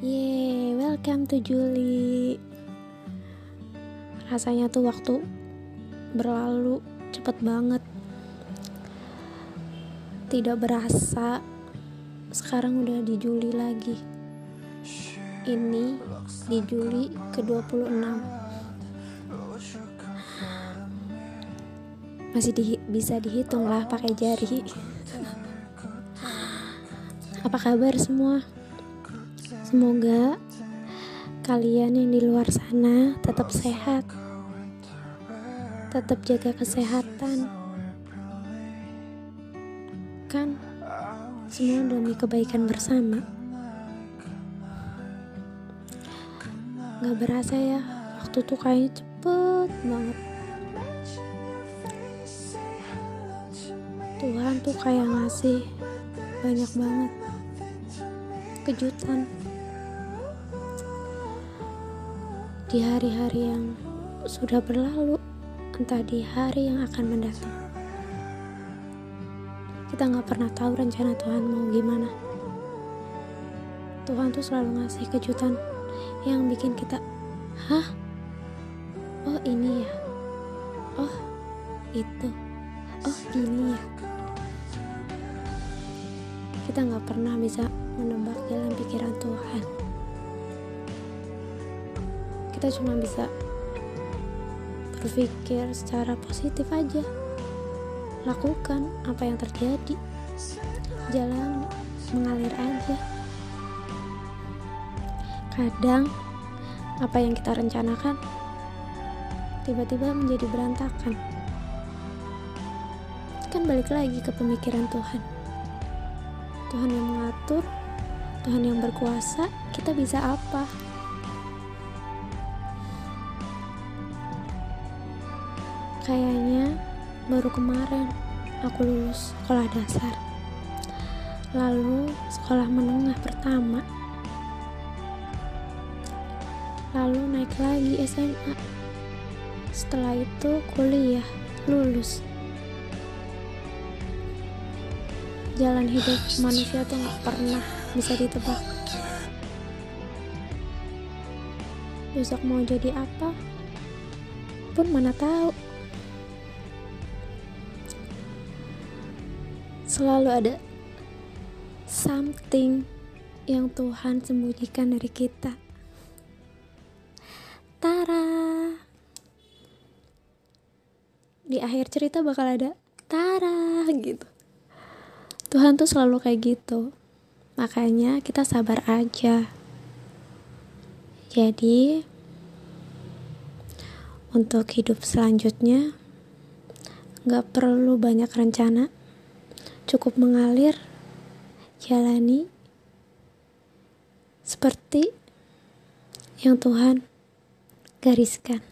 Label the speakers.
Speaker 1: Yeay, welcome to Juli. Rasanya tuh waktu berlalu cepet banget. Tidak berasa, sekarang udah di Juli lagi. Ini di Juli ke-26. Masih di, bisa dihitung lah pakai jari. Apa kabar semua? Semoga kalian yang di luar sana tetap sehat, tetap jaga kesehatan. Kan semua demi kebaikan bersama. Gak berasa ya, waktu tuh kayaknya cepet banget. Tuhan tuh kayak ngasih banyak banget kejutan di hari-hari yang sudah berlalu, entah di hari yang akan mendatang. Kita nggak pernah tahu rencana Tuhan mau gimana. Tuhan tuh selalu ngasih kejutan yang bikin kita, hah? Oh ini ya? Oh itu? Oh gini ya? Kita nggak pernah bisa menebak jalan pikiran Kita cuma bisa berpikir secara positif aja. Lakukan apa yang terjadi. Jalan mengalir aja. Kadang apa yang kita rencanakan tiba-tiba menjadi berantakan. Kan balik lagi ke pemikiran Tuhan. Tuhan yang mengatur, Tuhan yang berkuasa, kita bisa apa? Kayaknya baru kemarin aku lulus sekolah dasar. Lalu sekolah menengah pertama. Lalu naik lagi SMA. Setelah itu kuliah, lulus. Jalan hidup manusia tuh gak pernah bisa ditebak. Besok mau jadi apa? Pun mana tahu. Selalu ada something yang Tuhan sembunyikan dari kita. Tara. Di akhir cerita bakal ada Tara gitu. Tuhan tuh selalu kayak gitu. Makanya kita sabar aja. Jadi untuk hidup selanjutnya gak perlu banyak rencana. Cukup mengalir, jalani seperti yang Tuhan gariskan.